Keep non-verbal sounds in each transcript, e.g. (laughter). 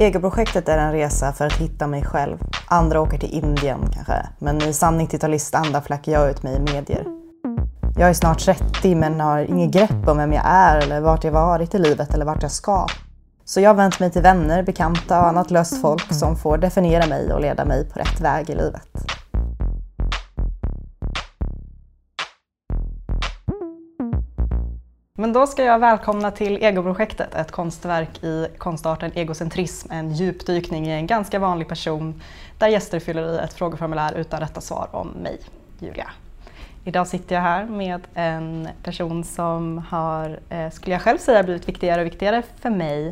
Egoprojektet är en resa för att hitta mig själv. Andra åker till Indien kanske, men i sann 90-talistanda flackar jag ut mig i medier. Jag är snart 30 men har inget grepp om vem jag är eller vart jag varit i livet eller vart jag ska. Så jag har vänt mig till vänner, bekanta och annat löst folk som får definiera mig och leda mig på rätt väg i livet. Men då ska jag välkomna till Egoprojektet, ett konstverk i konstarten egocentrism, en djupdykning i en ganska vanlig person där gäster fyller i ett frågeformulär utan rätta svar om mig, Julia. Idag sitter jag här med en person som har, eh, skulle jag själv säga, blivit viktigare och viktigare för mig,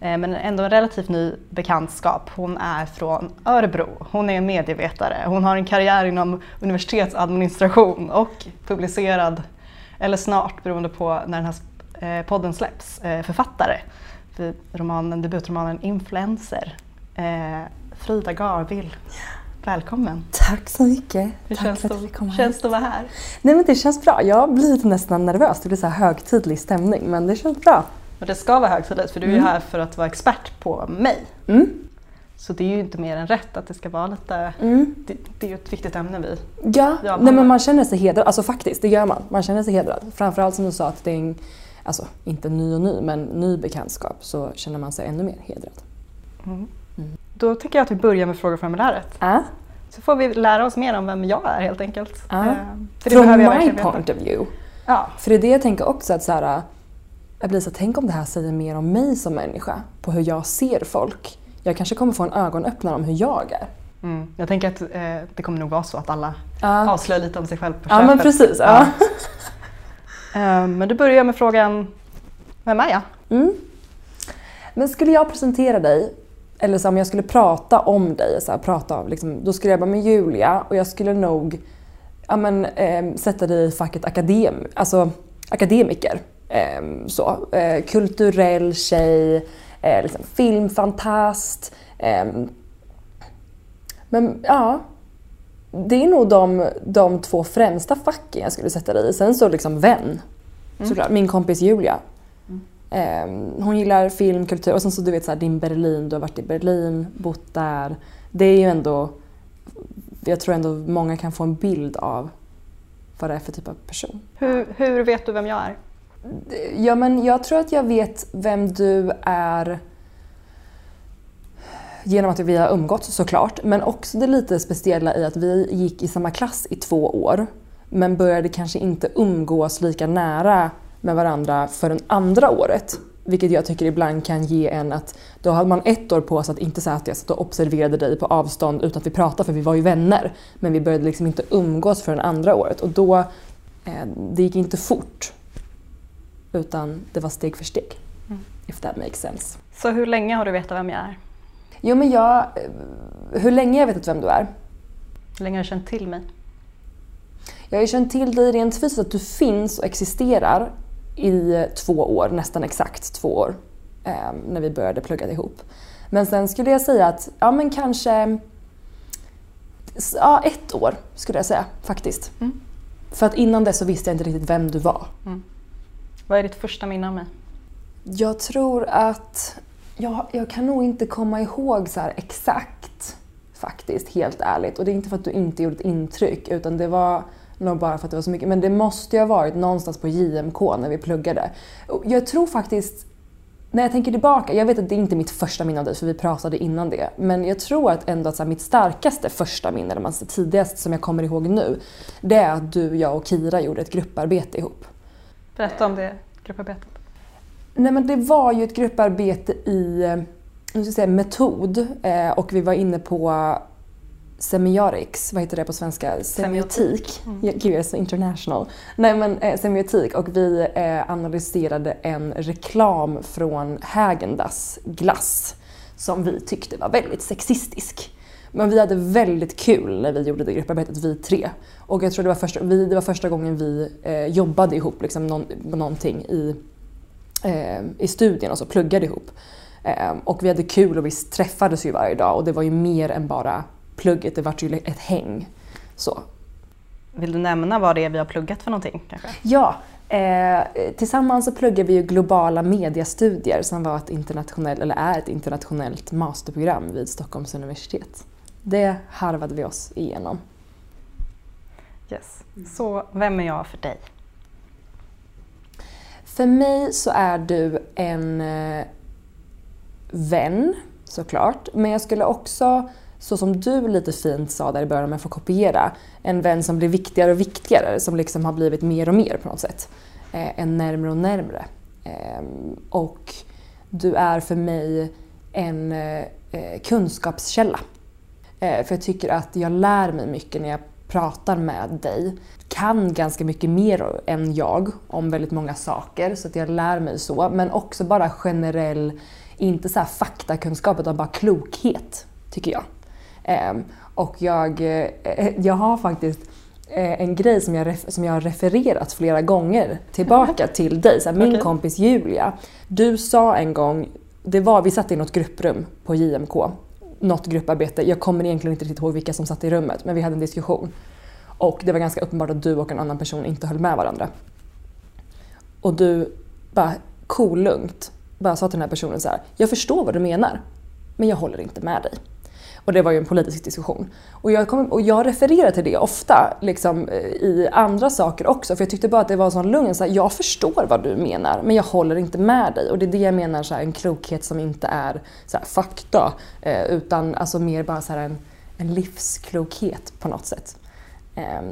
eh, men ändå en relativt ny bekantskap. Hon är från Örebro, hon är medievetare, hon har en karriär inom universitetsadministration och publicerad eller snart beroende på när den här eh, podden släpps, eh, författare för romanen, debutromanen Influencer. Eh, Frida Garvill, välkommen! Tack så mycket! Hur Tack känns, för det, att kom känns det att vara här? Nej men det känns bra. Jag blir lite nästan nervös. Det blir så här högtidlig stämning men det känns bra. Och det ska vara högtidligt för du är ju här för att vara expert på mig. Mm. Så det är ju inte mer än rätt att det ska vara lite, Mm. det, det är ju ett viktigt ämne vi Ja, nej, men man känner sig hedrad. Alltså faktiskt, det gör man. Man känner sig hedrad. Framförallt som du sa att det är en, alltså inte ny och ny, men ny bekantskap så känner man sig ännu mer hedrad. Då tycker jag att vi börjar med frågeformuläret. Ja, Så får vi lära oss mer om vem jag är helt enkelt. Behöver jag my point of view. Ja, För det är det jag tänker också att så här, jag blir så tänk om det här säger mer om mig som människa, på hur jag ser folk. Jag kanske kommer få en ögonöppnare om hur jag är. Mm. Jag tänker att eh, det kommer nog vara så att alla Ja, avslöjar lite om sig själv på ja köpet. men precis. Ja. (laughs) Eh, men då börjar med frågan, vem är jag? Mm. Men skulle jag presentera dig, eller så om jag skulle prata om dig, så här, prata av, liksom, då skulle jag bara med Julia och jag skulle nog ja, men, eh, sätta dig i facket akadem, alltså, akademiker. Eh, så. Kulturell tjej, eh, liksom, filmfantast. Eh, men ja, det är nog de, de två främsta facken jag skulle sätta dig i. Sen så liksom vän, såklart. Min kompis Julia. Ehm, hon gillar film, kultur och sen så du vet så här, din Berlin, du har varit i Berlin, bott där. Det är ju ändå, jag tror ändå många kan få en bild av vad det är för typ av person. Hur, hur vet du vem jag är? Ja men jag tror att jag vet vem du är genom att vi har umgåtts såklart, men också det lite speciella i att vi gick i samma klass i två år, men började kanske inte umgås lika nära med varandra för det andra året. Vilket jag tycker ibland kan ge en att då hade man ett år på sig att inte säga att jag satt och observerade dig på avstånd utan att vi pratade för vi var ju vänner. Men vi började liksom inte umgås för det andra året och då, eh, det gick inte fort. Utan det var steg för steg. If that makes sense. Så hur länge har du vetat vem jag är? Jo men jag, eh, hur länge jag vet vem du är? Hur länge har du känt till mig? Jag har ju känt till dig rent fysiskt att du finns och existerar i två år, nästan exakt två år, eh, när vi började plugga ihop. Men sen skulle jag säga att, ja men kanske, ja ett år skulle jag säga faktiskt. Mm. För att innan det så visste jag inte riktigt vem du var. Vad är ditt första minne av mig? Jag tror att jag, jag kan nog inte komma ihåg så här exakt faktiskt, helt ärligt. Och det är inte för att du inte gjorde ett intryck utan det var nog bara för att det var så mycket. Men det måste ju ha varit någonstans på JMK när vi pluggade. Jag tror faktiskt, när jag tänker tillbaka, jag vet att det är inte mitt första minne av dig för vi pratade innan det. Men jag tror att ändå att så här, mitt starkaste första minne, eller man tidigaste som jag kommer ihåg nu, det är att du, jag och Kira gjorde ett grupparbete ihop. Berätta om det grupparbetet. Nej men det var ju ett grupparbete i eh, nu ska säga, metod eh, och vi var inne på semiotics, vad heter det på svenska? Semiotik. Mm. Gud jag är så international. Nej men eh, semiotik och vi eh, analyserade en reklam från Häagen-Dazs glass som vi tyckte var väldigt sexistisk. Men vi hade väldigt kul när vi gjorde det grupparbetet, vi tre. Och jag tror det var första, vi, det var första gången vi eh, jobbade ihop liksom, någon, någonting i eh, i studien och så pluggade ihop. Eh, och vi hade kul och vi träffades ju varje dag och det var ju mer än bara plugget, det var ju ett häng. Så. Vill du nämna vad det är vi har pluggat för någonting kanske? Ja, Eh, tillsammans så pluggar vi ju globala mediastudier som var ett internationellt, eller är ett internationellt masterprogram vid Stockholms universitet. Det harvade vi oss igenom. Yes. Så vem är jag för dig? För mig så är du en eh, vän såklart, men jag skulle också, så som du lite fint sa där i början om jag får kopiera, en vän som blir viktigare och viktigare, som liksom har blivit mer och mer på något sätt. Eh, en närmre och närmre. Eh, och du är för mig en eh, kunskapskälla. Eh, för jag tycker att jag lär mig mycket när jag pratar med dig. Kan ganska mycket mer än jag om väldigt många saker så att jag lär mig så. Men också bara generell, inte så faktakunskap utan bara klokhet tycker jag. Ehm, och jag, eh, jag har faktiskt eh, en grej som jag, som jag har refererat flera gånger tillbaka (laughs) till dig. Så här, min okay. kompis Julia, du sa en gång, det var, vi satt i något grupprum på JMK något grupparbete. Jag kommer egentligen inte riktigt ihåg vilka som satt i rummet men vi hade en diskussion. Och det var ganska uppenbart att du och en annan person inte höll med varandra. Och du bara kolugnt bara sa till den här personen så här. Jag förstår vad du menar men jag håller inte med dig. Och det var ju en politisk diskussion. Och jag, kom, och jag refererar till det ofta liksom, i andra saker också för jag tyckte bara att det var sån lugn. Så här, jag förstår vad du menar men jag håller inte med dig. Och det är det jag menar, så här, en klokhet som inte är så här, fakta eh, utan alltså mer bara så en, en livsklokhet på något sätt. Eh,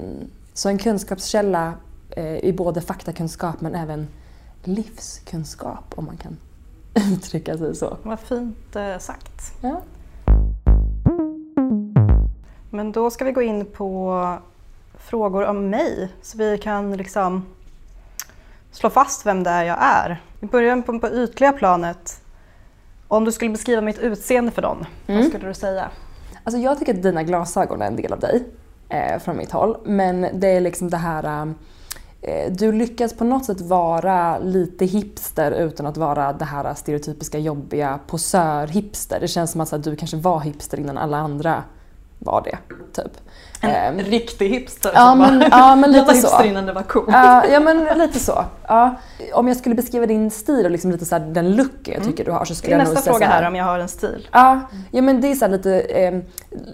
så en kunskapskälla eh, i både faktakunskap men även livskunskap om man kan (laughs) uttrycka sig så. Vad fint eh, sagt. Ja. Men då ska vi gå in på frågor om mig så vi kan liksom slå fast vem det är jag är. Vi börjar på, på ytliga planet. Om du skulle beskriva mitt utseende för någon, mm. vad skulle du säga? Alltså jag tycker att dina glasögon är en del av dig eh, från mitt håll. Men det är liksom det här eh, du lyckas på något sätt vara lite hipster utan att vara det här stereotypiska jobbiga posör-hipster. Det känns som att du kanske var hipster innan alla andra var det. Typ. En um, riktig hipster ja, som men, bara, ja, men (laughs) lite så. innan det var coolt. Uh, ja men lite så. Uh, om jag skulle beskriva din stil och liksom lite så här, den looken jag tycker mm. du har så skulle jag nog säga Nästa fråga här om jag har en stil. Ja, ja men det är så lite eh,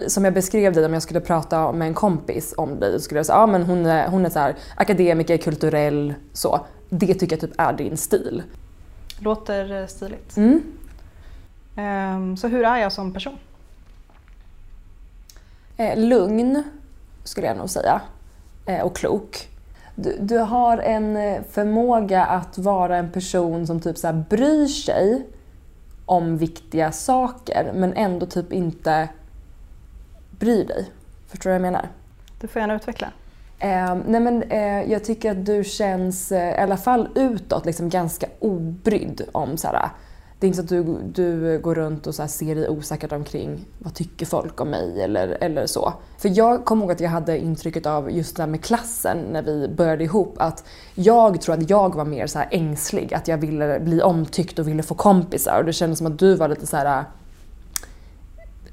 som jag beskrev dig om jag skulle prata med en kompis om dig. Då skulle jag säga ja men hon är, hon är så här, akademiker, kulturell, så. Det tycker jag typ är din stil. Låter eh, stiligt. Mm. Um, så hur är jag som person? Eh, lugn, skulle jag nog säga. Eh, och klok. Du, du, har en eh, förmåga att vara en person som typ så här bryr sig om viktiga saker men ändå typ inte bryr dig. Förstår du vad jag menar? Du får gärna utveckla. Eh, nej men, eh, jag tycker att du känns, eh, i alla fall utåt, liksom ganska obrydd om så här, det är inte så att du, du går runt och så ser dig osäkert omkring. Vad tycker folk om mig eller, eller så. För jag kommer ihåg att jag hade intrycket av just det där med klassen när vi började ihop att jag tror att jag var mer så här ängslig. Att jag ville bli omtyckt och ville få kompisar och det kändes som att du var lite så här.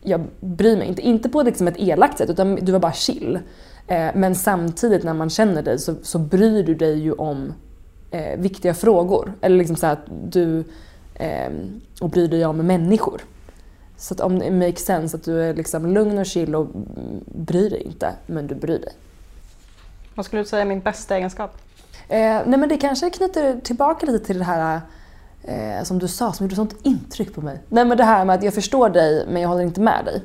Jag bryr mig inte, inte på liksom ett elakt sätt utan du var bara chill. Eh, men samtidigt när man känner dig så, så bryr du dig ju om eh, viktiga frågor. Eller liksom så att du och bryr dig om människor. Så att om det makes sense att du är liksom lugn och chill och bryr dig inte, men du bryr dig. Vad skulle du säga är min bästa egenskap? Eh, nej men det kanske knyter tillbaka lite till det här eh, som du sa, som gjorde sånt intryck på mig. Nej men det här med att jag förstår dig men jag håller inte med dig.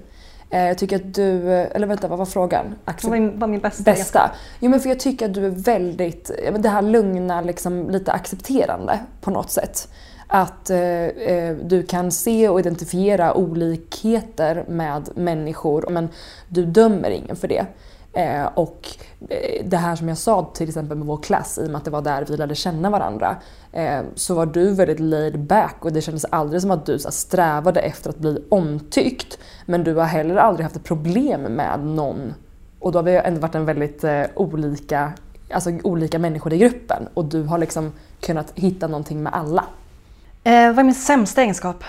Eh, jag tycker att du, eller vänta vad var frågan? Accept vad var min bästa? bästa. Jo men för jag tycker att du är väldigt, det här lugna, liksom, lite accepterande på något sätt att eh, eh, du kan se och identifiera olikheter med människor men du dömer ingen för det. Eh, och eh, det här som jag sa till exempel med vår klass, i och med att det var där vi lärde känna varandra, eh, så var du väldigt laid back och det kändes aldrig som att du så strävade efter att bli omtyckt. Men du har heller aldrig haft ett problem med någon. Och då har vi ändå varit en väldigt eh, olika, alltså olika människor i gruppen och du har liksom kunnat hitta någonting med alla. Eh, vad är min sämsta egenskap?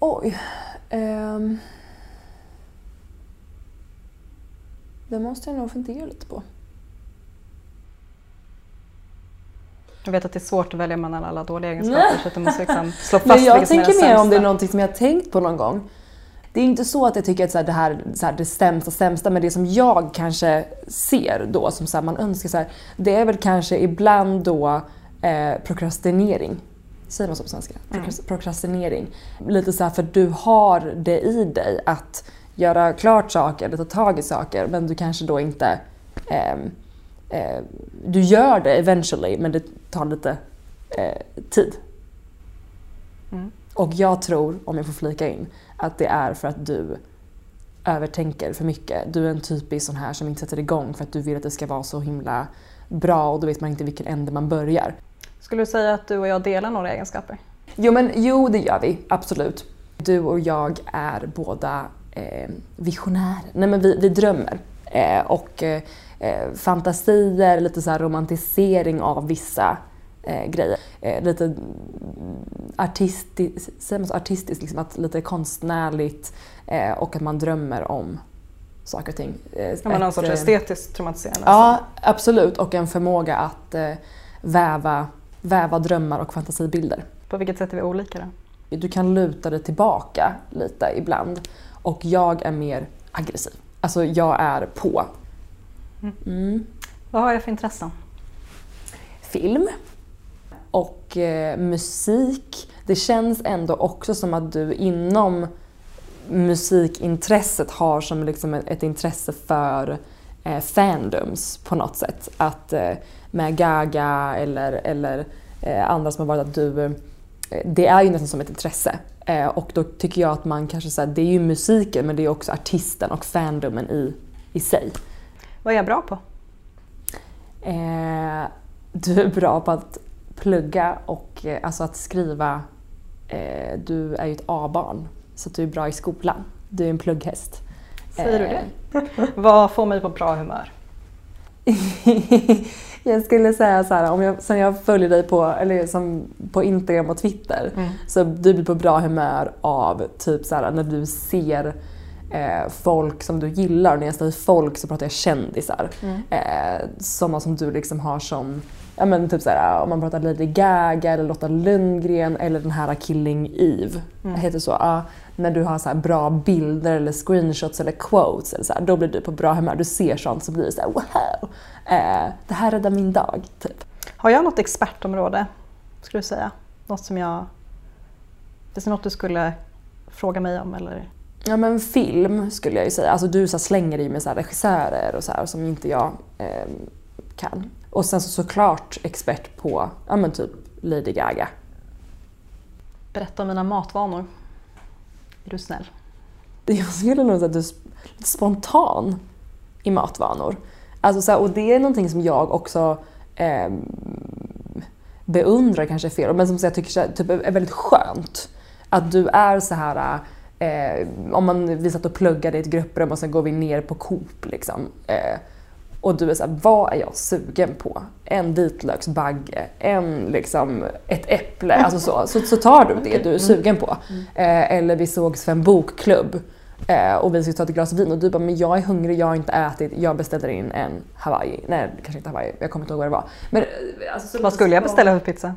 Oj. Um, det måste jag nog fundera lite på. Jag vet att det är svårt att välja mellan alla dåliga (laughs) egenskaper så att du måste liksom slå fast Men jag tänker mer om det är någonting som jag har tänkt på någon gång. Det är inte så att jag tycker att så det här så här, det sämsta sämsta, men det som jag kanske ser då som så man önskar så det är väl kanske ibland då eh, prokrastinering. Säger man så på svenska? Prokras- Prokrastinering. Lite så här för du har det i dig att göra klart saker eller ta tag i saker men du kanske då inte ehm, eh, du gör det eventually men det tar lite eh, tid. Mm. Och jag tror, om jag får flika in, att det är för att du övertänker för mycket. Du är en typisk sån här som inte sätter igång för att du vill att det ska vara så himla bra och då vet man inte vilken ände man börjar. Skulle du säga att du och jag delar några egenskaper? Jo, men jo, det gör vi. Absolut. Du och jag är båda eh, visionärer. Nej, men vi, vi drömmer. Eh, och eh, eh, fantasier, lite så här romantisering av vissa eh, grejer. Eh, lite artistiskt, säger man så artistiskt, liksom att lite konstnärligt eh, och att man drömmer om saker och ting. Eh, Ja, någon sorts estetiskt romantiserande. Ja, absolut. Och en förmåga att väva, väva drömmar och fantasibilder. På vilket sätt är vi olika då? Du kan luta dig tillbaka lite ibland och jag är mer aggressiv. Alltså jag är på. Mm. Vad har jag för intressen? Film och eh, musik. Det känns ändå också som att du inom musikintresset har som liksom ett, ett intresse för eh, fandoms på något sätt. Att eh, med Gaga eller, eller eh, andra som har varit att du eh, det är ju nästan som ett intresse. Eh, och då tycker jag att man kanske säger det är ju musiken men det är också artisten och fandomen i, i sig. Vad är jag bra på? Eh, du är bra på att plugga och alltså att skriva. Eh, du är ju ett A-barn så du är bra i skolan. Du är en plugghäst. Säger du det? Vad får mig på bra humör? (laughs) jag skulle säga så här, om jag, sen jag följer dig på, eller som på Instagram och Twitter, Mm. så du blir på bra humör av typ så här, när du ser eh, folk som du gillar. När jag säger folk så pratar jag kändisar. Mm. Eh, sådana som du liksom har som, ja men typ så här, om man pratar Lady Gaga eller Lotta Lundgren eller den här Killing Eve. Mm. Heter så. Ja, när du har så här bra bilder eller screenshots eller quotes, eller så här, då blir du på bra humör. Du ser sånt så blir det så här, wow! Eh, det här räddar min dag, typ. Har jag något expertområde, skulle du säga? Något som jag... Finns det något du skulle fråga mig om eller? Ja men film skulle jag ju säga. Alltså du så slänger dig med så regissörer och så här, som inte jag eh, kan. Och sen så såklart expert på, ja men typ Lady Gaga. Berätta om mina matvanor. Är du snäll? Jag skulle nog säga att du är lite spontan i matvanor. Alltså så här, och det är någonting som jag också eh, beundrar kanske är fel, men som jag tycker typ är väldigt skönt. Att du är så här eh, om man, vi satt och pluggade i ett grupprum och sen går vi ner på Coop liksom. Eh, och du är såhär, vad är jag sugen på? En vitlöksbagge, en liksom ett äpple, alltså så. Så, så tar du det du är sugen på. Eh, eller vi sågs för en bokklubb eh, och vi skulle ta ett glas vin och du bara, men jag är hungrig, jag har inte ätit, jag beställer in en Hawaii. Nej, kanske inte Hawaii, jag kommer inte ihåg vad det var. Men, eh, alltså, så Vad skulle jag beställa för pizza?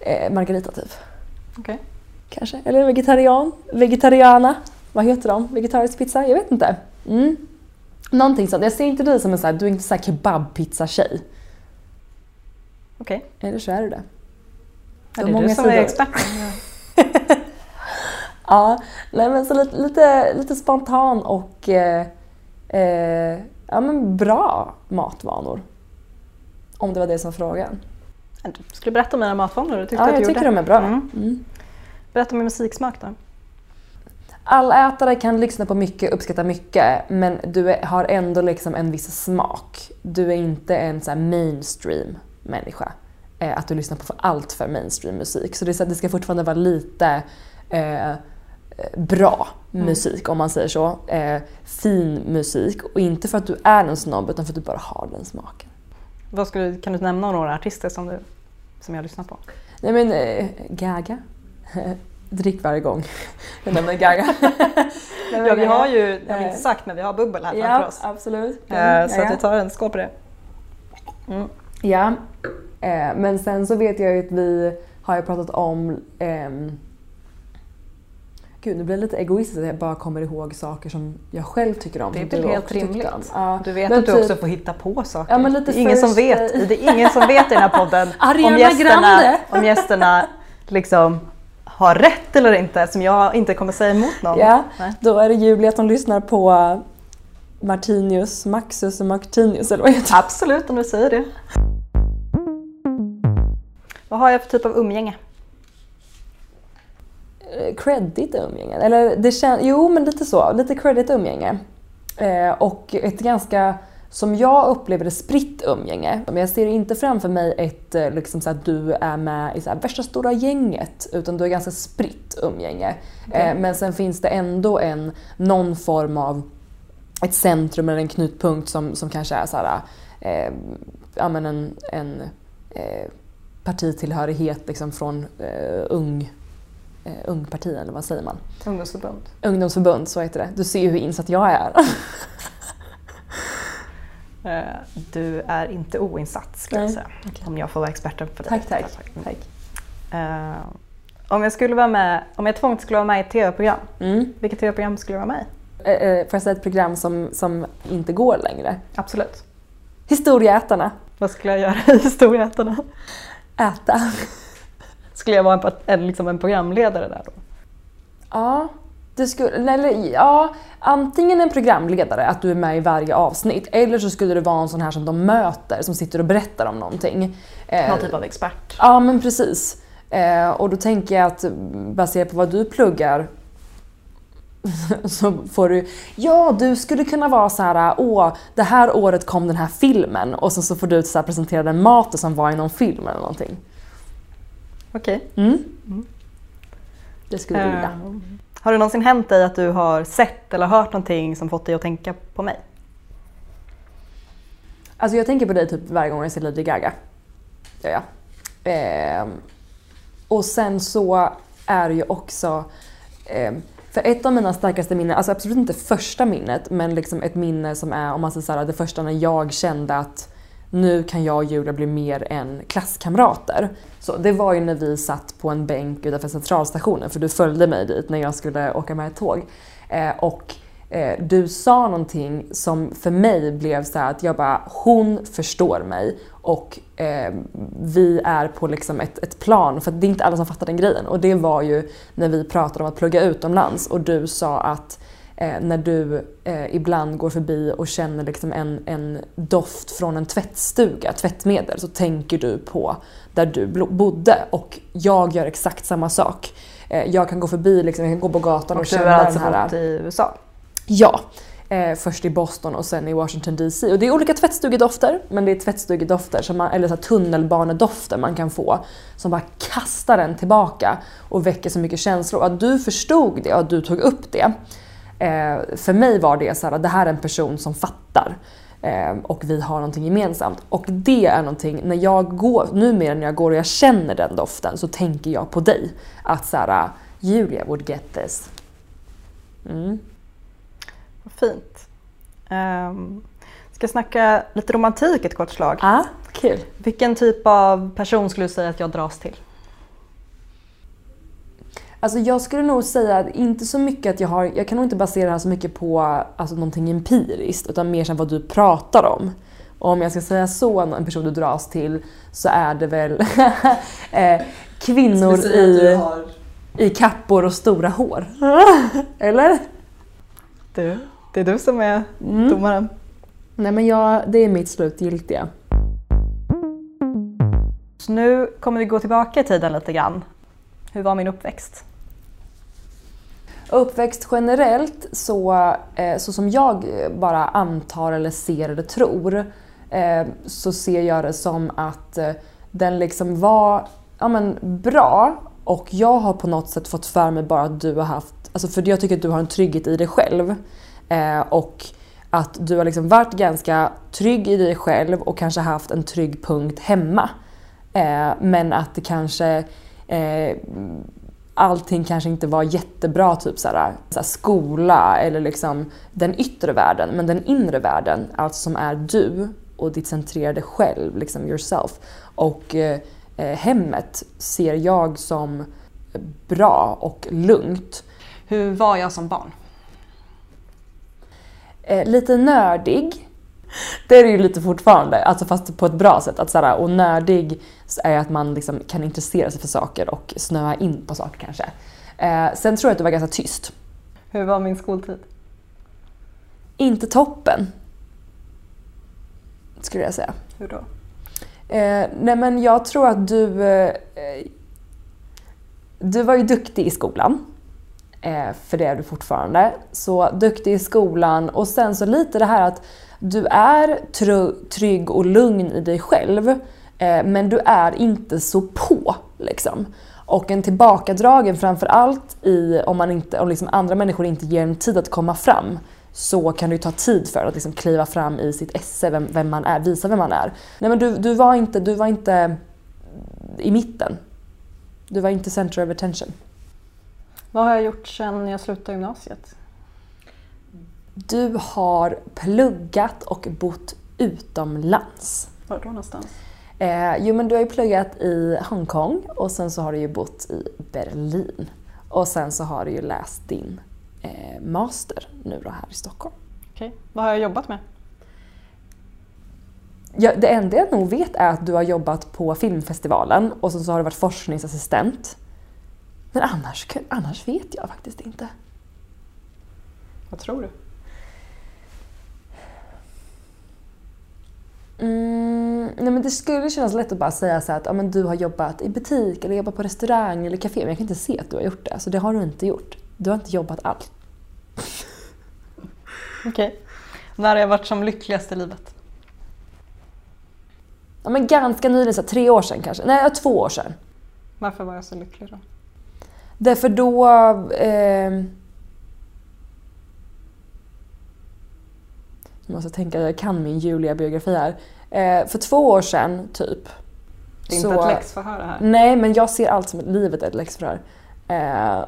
Eh, margarita typ. Okej. Kanske. Eller vegetarian. Vegetariana. Vad heter de? Vegetarisk pizza? Jag vet inte. Mm. Någonting sånt. Jag ser inte dig som en sån här, du är inte så här kebabpizza-tjej. Okej. Eller så är du det. Ja, det är många du som är sidor. experten. (laughs) Ja, nej men så lite, lite, lite spontan och eh, eh, ja, men bra matvanor. Om det var det som var frågan. Du skulle berätta om mina matvanor, det tyckte Ja, att jag du tycker gjorde. de är bra. Mm. Mm. Berätta om min musiksmak då. Allätare kan lyssna på mycket, uppskatta mycket, men du är, har ändå liksom en viss smak. Du är inte en så mainstream människa. Eh, att du lyssnar på för allt för mainstream musik. Så det, är så det ska fortfarande vara lite eh, bra musik om man säger så. Eh, fin musik. Och inte för att du är en snobb utan för att du bara har den smaken. Vad skulle, kan du nämna några artister som, du, som jag lyssnar på? Nej men eh, Gaga. (laughs) Drick varje gång (laughs) jag nämner Gaga. (laughs) Ja, vi har ju, det har vi inte sagt, men vi har bubbel här framför Ja, oss. absolut. Eh, Så Ja, att vi tar en skål på det. Mm. Ja, eh, men sen så vet jag ju att vi har ju pratat om ehm, Gud, nu blir det lite egoistiskt att jag bara kommer ihåg saker som jag själv tycker om. Det är väl helt rimligt. Ja. Du vet Men att du typ- också får hitta på saker. Ja, men lite det, är ingen som vet, det är ingen som vet i den här podden (laughs) om gästerna, om gästerna liksom har rätt eller inte som jag inte kommer säga emot någon. Ja, Nej. då är det Julia som lyssnar på Martinius, Maxus och Martinius eller vad heter det? Absolut om du säger det. Vad har jag för typ av umgänge? Eh, Credit umgänge. Eller det kän- jo men lite så, lite credit umgänge. Eh, och ett ganska, som jag upplever det, spritt umgänge. Men jag ser inte framför mig ett, eh, liksom så att du är med i så här värsta stora gänget. Utan du är ganska spritt umgänge. Eh, men sen finns det ändå en, någon form av ett centrum eller en knutpunkt som, som kanske är så här, eh, ja, men en, en eh, partitillhörighet liksom från eh, ung, eh, ungparti eller vad säger man? Ungdomsförbund. Ungdomsförbund, så heter det. Du ser ju hur insatt jag är. (laughs) Eh, Du är inte oinsatt skulle jag säga. okej. Om jag får vara experten för dig. Tack, tack. Mm. tack. Eh, om jag skulle vara med, om jag tvångt skulle vara med i ett tv-program, Mm. vilket tv-program skulle jag vara med i? Eh, eh, Får jag säga ett program som, som inte går längre? Absolut. Historieätarna. Vad skulle jag göra i Historieätarna? Äta. Skulle jag vara en, en, liksom en programledare där då? Ja, det skulle, eller, ja, antingen en programledare, att du är med i varje avsnitt, eller så skulle det vara en sån här som de möter, som sitter och berättar om någonting. Eh, Någon typ av expert. Ja, men precis. Eh, och då tänker jag att baserat på vad du pluggar (laughs) så får du, ja du skulle kunna vara så här, åh det här året kom den här filmen och så, så får du så här, presentera den maten som var i någon film eller någonting. Okej. Mm. Det skulle du vilja har det någonsin hänt dig att du har sett eller hört någonting som fått dig att tänka på mig? Alltså jag tänker på dig typ varje gång jag ser Lady Gaga. Ja, ja. Eh, och sen så är det ju också, Eh, för ett av mina starkaste minnen, alltså absolut inte första minnet, men liksom ett minne som är, om man säger så här, det första när jag kände att nu kan jag och Julia bli mer än klasskamrater. Så det var ju när vi satt på en bänk utanför centralstationen, för du följde mig dit när jag skulle åka med ett tåg. Eh, och eh, du sa någonting som för mig blev så här att jag bara, hon förstår mig och eh, vi är på liksom ett, ett plan, för det är inte alla som fattar den grejen. Och det var ju när vi pratade om att plugga utomlands och du sa att eh, när du eh, ibland går förbi och känner liksom en, en doft från en tvättstuga, tvättmedel, så tänker du på där du bodde. Och jag gör exakt samma sak. Eh, jag kan gå förbi, liksom, jag kan gå på gatan och, Och du känna har alltså den här... bott i USA? Ja. Eh, först i Boston och sen i Washington DC. Och det är olika tvättstugedofter, men det är tvättstugedofter, som man, eller så här tunnelbanedofter man kan få, som bara kastar en tillbaka och väcker så mycket känslor. Och att du förstod det och att du tog upp det, eh, för mig var det så här, att det här är en person som fattar. Eh, och vi har någonting gemensamt. Och det är någonting, när jag går, numera när jag går och jag känner den doften så tänker jag på dig. Att så här, Julia would get this. Mm. Vad fint. Um, ska snacka lite romantik ett kort slag. Ah, kul. Vilken typ av person skulle du säga att jag dras till? Alltså jag skulle nog säga att inte så mycket att jag har, jag kan nog inte basera det här så mycket på alltså, någonting empiriskt utan mer som vad du pratar om. Och om jag ska säga så, en person du dras till, så är det väl (laughs) eh, kvinnor i, i kappor och stora hår. (laughs) Eller? Du, det är du som är Mm. domaren. Nej men jag, det är mitt slutgiltiga. Så nu kommer vi gå tillbaka i tiden lite grann. Hur var min uppväxt? Uppväxt generellt, så, eh, så som jag bara antar eller ser eller tror, eh, så ser jag det som att eh, den liksom var ja, men, bra och jag har på något sätt fått för mig bara att du har haft, alltså för jag tycker att du har en trygghet i dig själv. Och att du har liksom varit ganska trygg i dig själv och kanske haft en trygg punkt hemma. Men att det kanske allting kanske inte var jättebra, typ såhär, såhär skola eller liksom den yttre världen. Men den inre världen, alltså som är du och ditt centrerade själv, liksom yourself. Och eh, eh, hemmet ser jag som bra och lugnt. Hur var jag som barn? Eh, lite nördig. Det är det ju lite fortfarande, alltså fast på ett bra sätt. Att såhär, och nördig är att man liksom kan intressera sig för saker och snöa in på saker kanske. Eh, sen tror jag att du var ganska tyst. Hur var min skoltid? Inte toppen. Skulle jag säga. Hur då? Eh, nej men jag tror att du... Eh, du var ju duktig i skolan. Eh, för det är du fortfarande. Så duktig i skolan och sen så lite det här att du är trygg och lugn i dig själv. Eh, men du är inte så på liksom. Och en tillbakadragen framförallt i, om, man inte, om liksom andra människor inte ger en tid att komma fram så kan det ju ta tid för att liksom kliva fram i sitt esse, vem, vem, man är, visa vem man är. Nej men du, du, var inte, du var inte i mitten. Du var inte center of attention. Vad har jag gjort sedan jag slutade gymnasiet? Du har pluggat och bott utomlands. Var då någonstans? Eh, jo men du har ju pluggat i Hongkong och sen så har du ju bott i Berlin. Och sen så har du ju läst din eh, master nu då här i Stockholm. Okej, okay. vad har jag jobbat med? Ja, det enda jag nog vet är att du har jobbat på filmfestivalen och sen så har du varit forskningsassistent. Men annars, annars vet jag faktiskt inte. Vad tror du? Mm, nej men det skulle kännas lätt att bara säga så att ja, men du har jobbat i butik eller jobbat på restaurang eller café men jag kan inte se att du har gjort det. Så det har du inte gjort. Du har inte jobbat alls. (laughs) Okej. Okay. När har jag varit som lyckligast i livet? Ja men ganska nyligen, så tre år sedan kanske. Nej, två år sedan. Varför var jag så lycklig då? Därför då... Eh, jag måste tänka, jag kan min Julia-biografi här. Eh, för två år sedan, typ. Det är så, inte ett läxförhör det här? Nej, men jag ser allt som livet är ett läxförhör. Eh,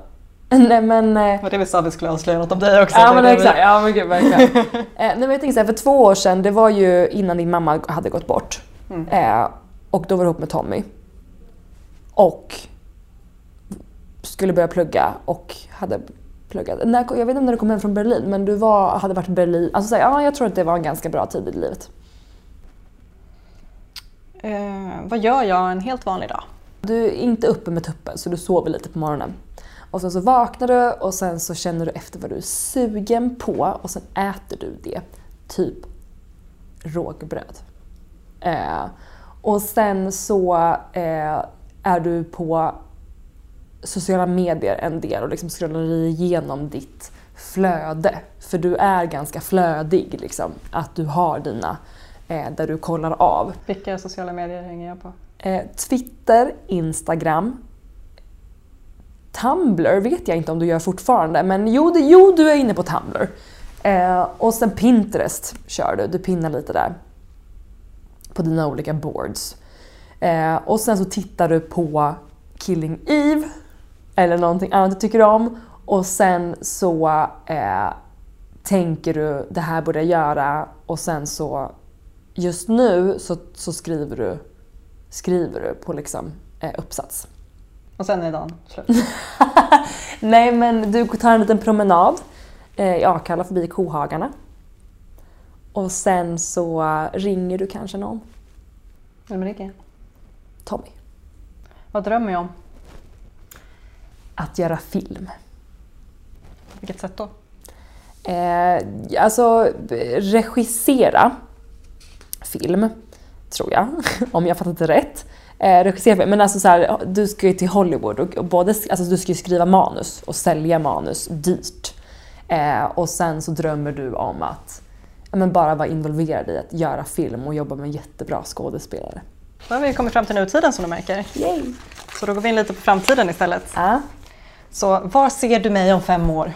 (laughs) nej men... Eh, Var det vi sa att vi skulle avslöja något om dig också? Ja men exakt, ja men gud verkligen. (laughs) eh, nej men jag tänkte såhär, för två år sedan, det var ju innan din mamma hade gått bort. Mm. Eh, och då var du ihop med Tommy. Och skulle börja plugga och hade pluggat. När, jag vet inte när du kom hem från Berlin men du var, hade varit i Berlin. Alltså så, ja, jag tror att det var en ganska bra tid i livet. Eh, vad gör jag en helt vanlig dag? Du är inte uppe med tuppen så du sover lite på morgonen. Och sen så vaknar du och sen så känner du efter vad du är sugen på och sen äter du det. Typ rågbröd. Eh, och sen så eh, är du på sociala medier en del och liksom scrollar igenom ditt flöde. För du är ganska flödig liksom. Att du har dina eh, där du kollar av. Vilka sociala medier hänger jag på? Eh, Twitter, Instagram, Tumblr vet jag inte om du gör fortfarande men jo, det, jo du är inne på Tumblr. Eh, och sen Pinterest kör du, du pinnar lite där. På dina olika boards. Eh, och sen så tittar du på Killing Eve eller någonting annat du tycker om och sen så eh, tänker du det här borde jag göra och sen så just nu så, så skriver, du, skriver du på liksom, eh, uppsats. Och sen är dagen slut? (laughs) Nej men du tar en liten promenad eh, i Akalla förbi kohagarna. Och sen så ringer du kanske någon. Vem ringer? Tommy. Vad drömmer jag om? Att göra film. På vilket sätt då? Eh, alltså regissera film, tror jag, (laughs) om jag fattat det rätt. Eh, regissera, men alltså så här, du ska ju till Hollywood och både, alltså du ska ju skriva manus och sälja manus dyrt. Eh, och sen så drömmer du om att men bara vara involverad i att göra film och jobba med jättebra skådespelare. Då har vi kommit fram till nutiden som du märker. Yay. Så då går vi in lite på framtiden istället. Ja. Så var ser du mig om fem år?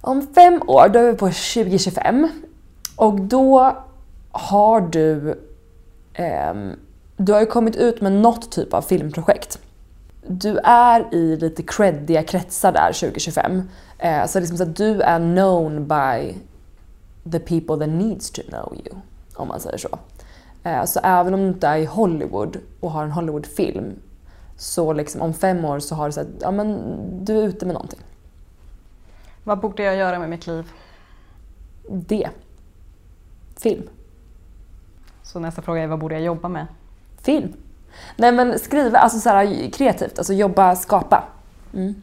Om fem år, då är vi på 2025. Och då har du... Eh, du har ju kommit ut med något typ av filmprojekt. Du är i lite creddiga kretsar där 2025. Eh, så liksom så att du är known by the people that needs to know you. Om man säger så. Eh, så även om du inte är i Hollywood och har en Hollywoodfilm så liksom om fem år så har du sagt ja men du är ute med någonting. Vad borde jag göra med mitt liv? Det. Film. Så nästa fråga är vad borde jag jobba med? Film. Nej men skriva, alltså så här, kreativt, alltså jobba, skapa. Mm.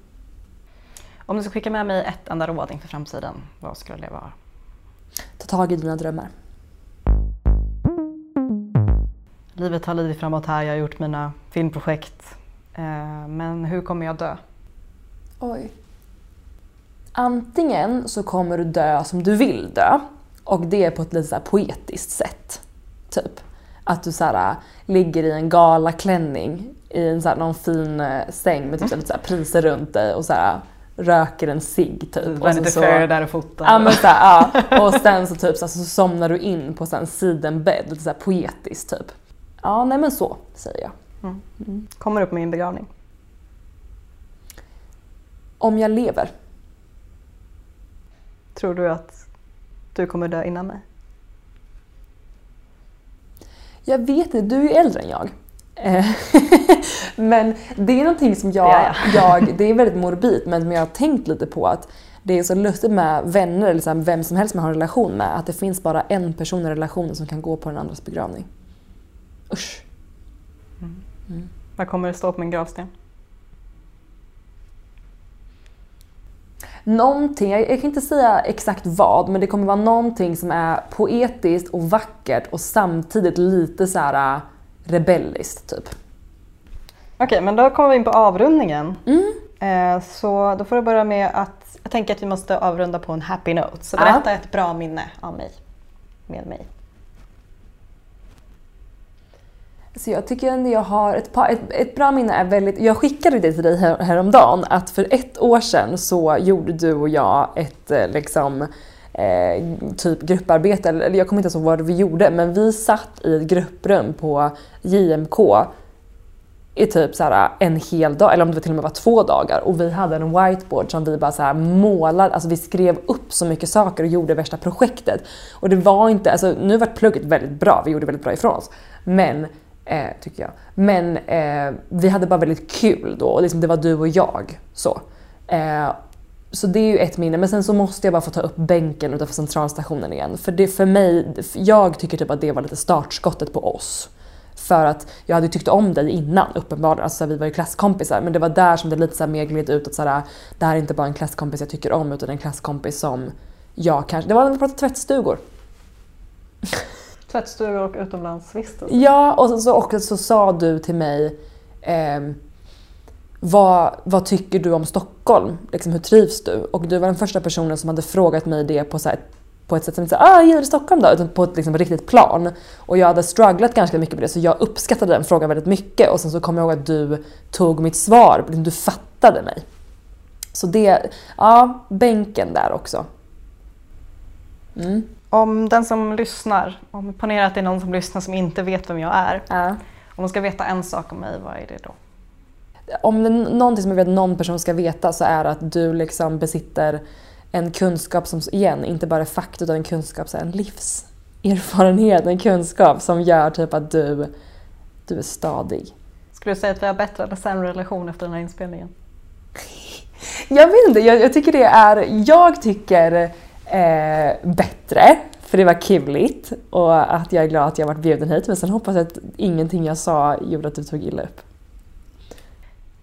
Om du ska skicka med mig ett enda råd inför framtiden, vad skulle det vara? Ta tag i dina drömmar. Livet har lidit framåt här, jag har gjort mina filmprojekt. Eh, men hur kommer jag dö? Oj. Antingen så kommer du dö som du vill dö och det är på ett lite så poetiskt sätt. Typ att du så här, ligger i en galaklänning i en så här, någon fin eh, säng med typ så här, lite så här, priser runt dig och så här, röker en cigg typ. Vanity Fair där och fotar. Ja men så här, ja. Och sen så typ så, så somnar du in på så en sidenbädd, lite så här poetiskt typ. Ja nej men så säger jag. Mm. Mm. Kommer du på min begravning? Om jag lever. Tror du att du kommer dö innan mig? Jag vet inte, du är ju äldre än jag. Eh, (laughs) men det är någonting som jag, det är, (laughs) jag, det är väldigt morbid men jag har tänkt lite på att det är så lustigt med vänner eller liksom vem som helst man har en relation med att det finns bara en person i relationen som kan gå på den andras begravning. Usch. Mm. Vad kommer det stå på min gravsten? någonting, jag, kan inte säga exakt vad, men det kommer vara någonting som är poetiskt och vackert och samtidigt lite så här äh, rebelliskt typ. Okej, okay, men då kommer vi in på avrundningen. Mm. Eh, så då får du börja med att, jag tänker att vi måste avrunda på en happy note. Så berätta ja. ett bra minne av mig, med mig. Så jag tycker ändå jag har ett, par, ett, ett, bra minne är väldigt, jag skickade det till dig här, häromdagen att för ett år sedan så gjorde du och jag ett eh, liksom eh, typ grupparbete, eller jag kommer inte ihåg vad vi gjorde men vi satt i ett grupprum på JMK i typ så här eh, en hel dag, eller om det till och med var två dagar och vi hade en whiteboard som vi bara så här målade, alltså vi skrev upp så mycket saker och gjorde värsta projektet. Och det var inte, alltså nu vart plugget väldigt bra, vi gjorde väldigt bra ifrån oss. Men Eh, tycker jag. Men eh, vi hade bara väldigt kul då och liksom, det var du och jag. Så. Eh, så det är ju ett minne. Men sen så måste jag bara få ta upp bänken utanför centralstationen igen. För det för mig, jag tycker typ att det var lite startskottet på oss. För att jag hade tyckt om dig innan uppenbarligen, alltså vi var ju klasskompisar. Men det var där som det lite så mer gled ut att såhär, det här är inte bara en klasskompis jag tycker om utan en klasskompis som jag kanske, det var när vi pratade tvättstugor. (laughs) Tvättstugor och utomlandsvistelse? Ja, och så, och så sa du till mig eh, vad, vad tycker du om Stockholm? Liksom, hur trivs du? Och du var den första personen som hade frågat mig det på, så här, på ett sätt som inte såhär ah, gillar du Stockholm då? Utan på ett liksom, riktigt plan. Och jag hade strugglat ganska mycket med det så jag uppskattade den frågan väldigt mycket. Och sen så kom jag ihåg att du tog mitt svar, liksom, du fattade mig. Så det, ja, bänken där också. Mm. Om den som lyssnar, om ponera att det är någon som lyssnar som inte vet vem jag är. Ja. Om de ska veta en sak om mig, vad är det då? Om det är någonting som jag vet att någon person ska veta så är att du liksom besitter en kunskap som, igen, inte bara är fakta utan en kunskap, så en livserfarenhet, en kunskap som gör typ att du, du är stadig. Skulle du säga att vi har bättre eller sämre relation efter den här inspelningen? (laughs) jag vet inte, jag, jag tycker det är, jag tycker eh, bättre. För det var kuligt och att jag är glad att jag varit bjuden hit. Men sen hoppas jag att ingenting jag sa gjorde att du tog illa upp.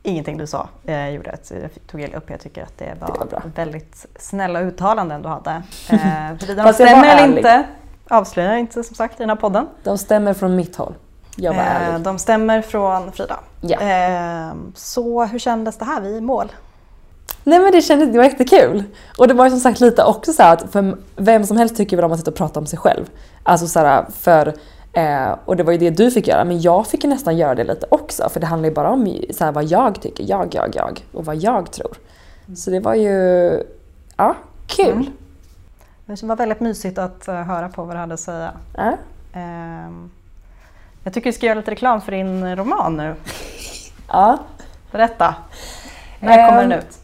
Ingenting du sa eh, gjorde att jag tog illa upp. Jag tycker att det var, det var väldigt snälla uttalanden du hade. Eh, (laughs) Huruvida de stämmer eller inte avslöjar inte som sagt i den här podden. De stämmer från mitt håll. Jag var eh, ärlig. De stämmer från Frida. Ja. Eh, så hur kändes det här? Vi är i mål. Nej men det kändes, det var jättekul. Och det var som sagt lite också så att för vem som helst tycker väl om att sitta och prata om sig själv. Alltså så här, för Eh, och det var ju det du fick göra, men jag fick ju nästan göra det lite också. För det handlar ju bara om så här, vad jag tycker, jag, jag, jag. Och vad jag tror. Mm. Så det var ju, ja, kul. Mm. Det var väldigt mysigt att uh, höra på vad du hade att säga. Äh? Eh, jag tycker vi ska göra lite reklam för din roman nu. (laughs) ja. Berätta. När kommer den ut?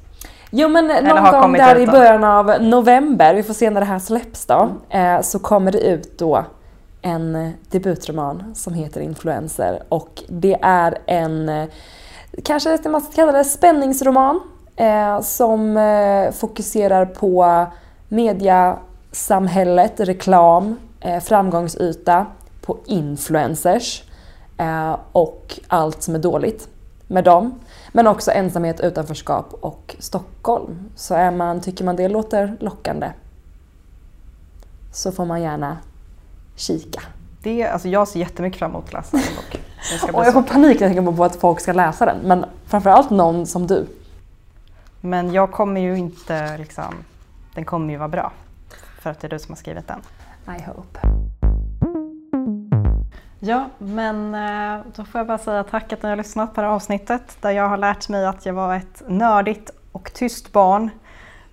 Jo men någon gång där i början av november, vi får se när det här släpps då, mm. eh, så kommer det ut då en debutroman som heter Influencer och det är en, kanske man ska kalla det spänningsroman eh, som eh, fokuserar på mediasamhället, reklam, framgångsyta, på influencers och allt som är dåligt med dem. Men också ensamhet, utanförskap och Stockholm. Så är man, tycker man det låter lockande så får man gärna kika. Det, alltså jag ser jättemycket fram emot att läsa den ska bli Och jag får panik när jag tänker på att folk ska läsa den. Men framförallt någon som du. Men jag kommer ju inte liksom, den kommer ju vara bra. För att det är du som har skrivit den. I hope. Ja, men eh, då får jag bara säga tack att ni har lyssnat på det här avsnittet där jag har lärt mig att jag var ett nördigt och tyst barn.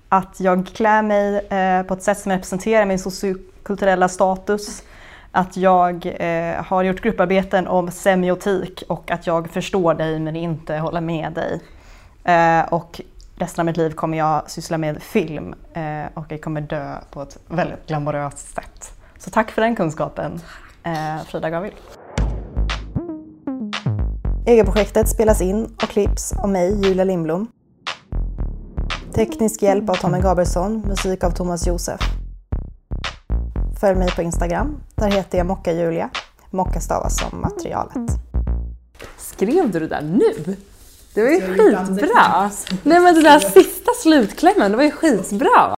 Att jag klär mig eh, på ett sätt som representerar min sociokulturella status. Att jag eh, har gjort grupparbeten om semiotik och att jag förstår dig men inte håller med dig. Och resten av mitt liv kommer jag syssla med film och jag kommer dö på ett väldigt glamoröst sätt. Så tack för den kunskapen, Frida Gavill. Egenprojektet spelas in och klipps av mig, Julia Lindblom. Teknisk hjälp av Tommy Gabrielsson, musik av Thomas Josef. Följ mig på Instagram, där heter jag Mocka Julia. Mocka stavas som materialet. Skrev du det där nu? Det var ju skitbra! Nej men det där sista slutklämmen, det var ju skitbra!